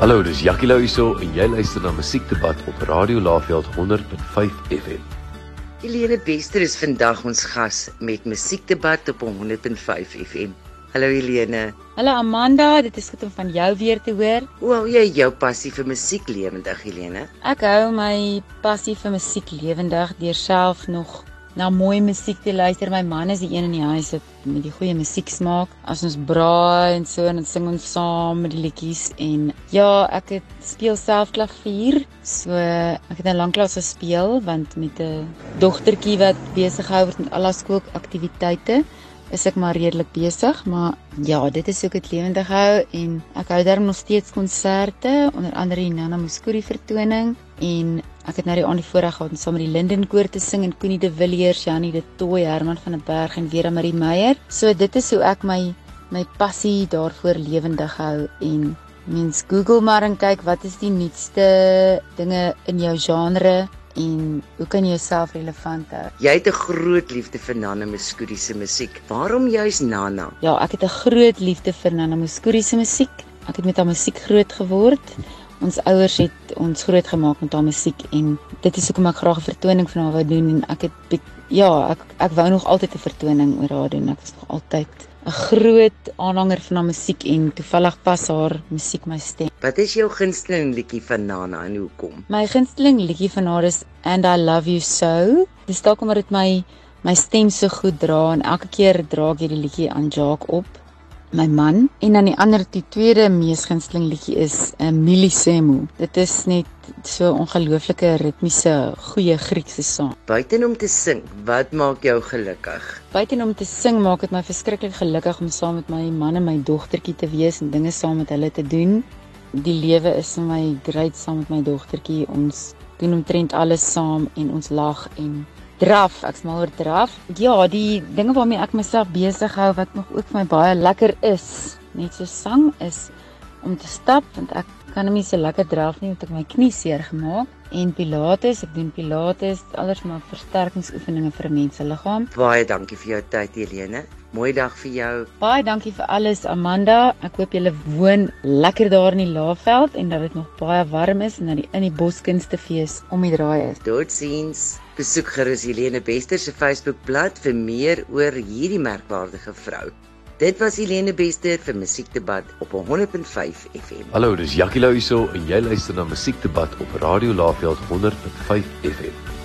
Hallo, dis Jackie Lou hierso en jy luister na Musiekdebat op Radio Laveld 100.5 FM. Helene Bester is vandag ons gas met Musiekdebat op 100.5 FM. Hallo Helene. Hallo Amanda, dit is goed om van jou weer te hoor. Hoe hou jy jou passie vir musiek lewendig, Helene? Ek hou my passie vir musiek lewendig deur self nog na mooi musiek te luister. My man is die een in die huis wat met die goeie musiek smaak. As ons braai en so en dan sing ons saam met die liedjies en ja, ek het speel self klavier. So ek het nou lanklaas gespeel want met 'n dogtertjie wat besig hou met al haar skoolaktiwiteite is ek maar redelik besig, maar ja, dit is ook dit lewendig hou en ek hou daarom nog steeds konserte, onder andere die Nana Muskuri vertoning en Ek het nou die aand die voorreg gehad om saam met die Linden koor te sing en Koenie de Villiers, Janie de Tooy, Herman van der Berg en Vera Marie Meyer. So dit is hoe ek my my passie daarvoor lewendig hou en mens Google maar en kyk wat is die nuutste dinge in jou genre en hoe kan jy jouself relevant hou? Jy het 'n groot liefde vir Nana Muskuri se musiek. Waarom juist Nana? Ja, ek het 'n groot liefde vir Nana Muskuri se musiek. Ek het met haar musiek groot geword. Ons ouers het ons grootgemaak met haar musiek en dit is hoekom ek graag 'n vertoning van haar wou doen en ek het ja, ek ek wou nog altyd 'n vertoning oor haar doen. Ek was nog altyd 'n groot aanhanger van haar musiek en toevallig pas haar musiek my stem. Wat is jou gunsteling liedjie van Nana en hoekom? My gunsteling liedjie van haar is And I Love You So. Dis dalk omdat dit my my stem so goed dra en elke keer dra ek hierdie liedjie aan Jacques op my man en dan die ander die tweede mees gunsteling liedjie is 'n uh, eh, Milisemo. Dit is net so ongelooflike ritmiese goeie Griekse sang. Buiten om te sing, wat maak jou gelukkig? Buiten om te sing maak dit my verskriklik gelukkig om saam met my man en my dogtertjie te wees en dinge saam met hulle te doen. Die lewe is vir my great saam met my dogtertjie. Ons doen omtrent alles saam en ons lag en draf, ek's mal oor draf. Ja, die dinge waarmee ek myself besig hou wat nog ook vir my baie lekker is, net so sang is om te stap want ek kan nie so lekker draf nie want ek my knie seer gemaak en pilates, ek doen pilates, alles maar versterkingsoefeninge vir 'n mens se liggaam. Baie dankie vir jou tyd Helene. Mooi dag vir jou. Baie dankie vir alles Amanda. Ek hoop julle woon lekker daar in die Laagveld en dat dit nog baie warm is en dat die in die Boskunstefees om die draai is. Totsiens. Besoek gerus Helene Bester se Facebookblad vir meer oor hierdie merkwaardige vrou. Dit was Helene Bester vir Musiekdebat op 100.5 FM. Hallo, dis Jackie Lou hierso en jy luister na Musiekdebat op Radio Laveld 100.5 FM.